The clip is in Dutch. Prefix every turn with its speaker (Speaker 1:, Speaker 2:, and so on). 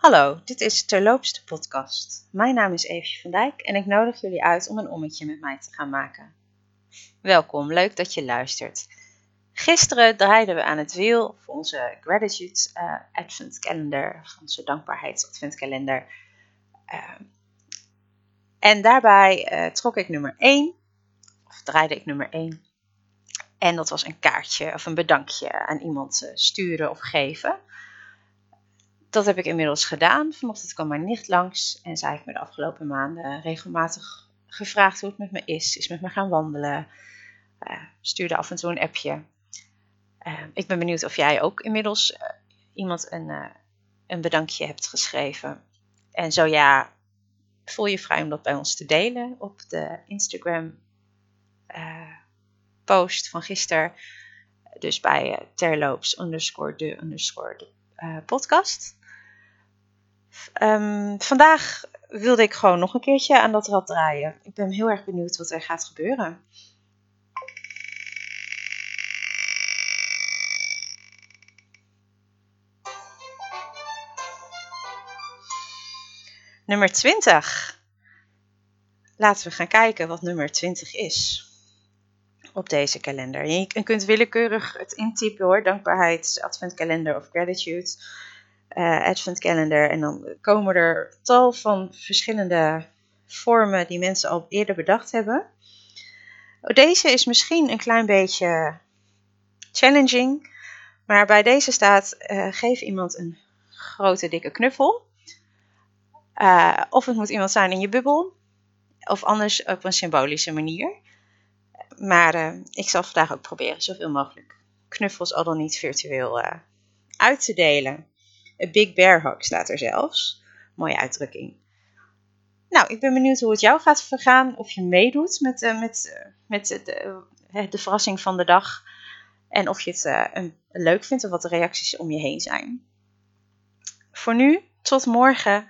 Speaker 1: Hallo, dit is Terloops de podcast. Mijn naam is Evie van Dijk en ik nodig jullie uit om een ommetje met mij te gaan maken. Welkom, leuk dat je luistert. Gisteren draaiden we aan het wiel voor onze Gratitude uh, Advent Calendar, onze dankbaarheids Advent Calendar. Uh, en daarbij uh, trok ik nummer 1, of draaide ik nummer 1. En dat was een kaartje of een bedankje aan iemand sturen of geven dat heb ik inmiddels gedaan. Vanochtend kwam mijn nicht langs en zij heeft me de afgelopen maanden regelmatig gevraagd hoe het met me is. Is met me gaan wandelen. Uh, stuurde af en toe een appje. Uh, ik ben benieuwd of jij ook inmiddels uh, iemand een, een bedankje hebt geschreven. En zo ja, voel je vrij om dat bij ons te delen op de Instagram post van gisteren. Dus bij terloops underscore de underscore de podcast. Um, vandaag wilde ik gewoon nog een keertje aan dat rad draaien. Ik ben heel erg benieuwd wat er gaat gebeuren. Nummer 20. Laten we gaan kijken wat nummer 20 is op deze kalender. Je kunt willekeurig het intypen hoor, dankbaarheid, adventkalender of gratitude uh, advent calendar. En dan komen er tal van verschillende vormen die mensen al eerder bedacht hebben. Deze is misschien een klein beetje challenging. Maar bij deze staat: uh, geef iemand een grote dikke knuffel. Uh, of het moet iemand zijn in je bubbel. Of anders op een symbolische manier. Maar ik zal vandaag ook proberen zoveel mogelijk knuffels, al dan niet virtueel, uit te delen. Een big bear hug staat er zelfs. Mooie uitdrukking. Nou, ik ben benieuwd hoe het jou gaat vergaan. Of je meedoet met, uh, met, uh, met de, uh, de verrassing van de dag. En of je het een, leuk vindt en wat de reacties om je heen zijn. Voor nu, tot morgen.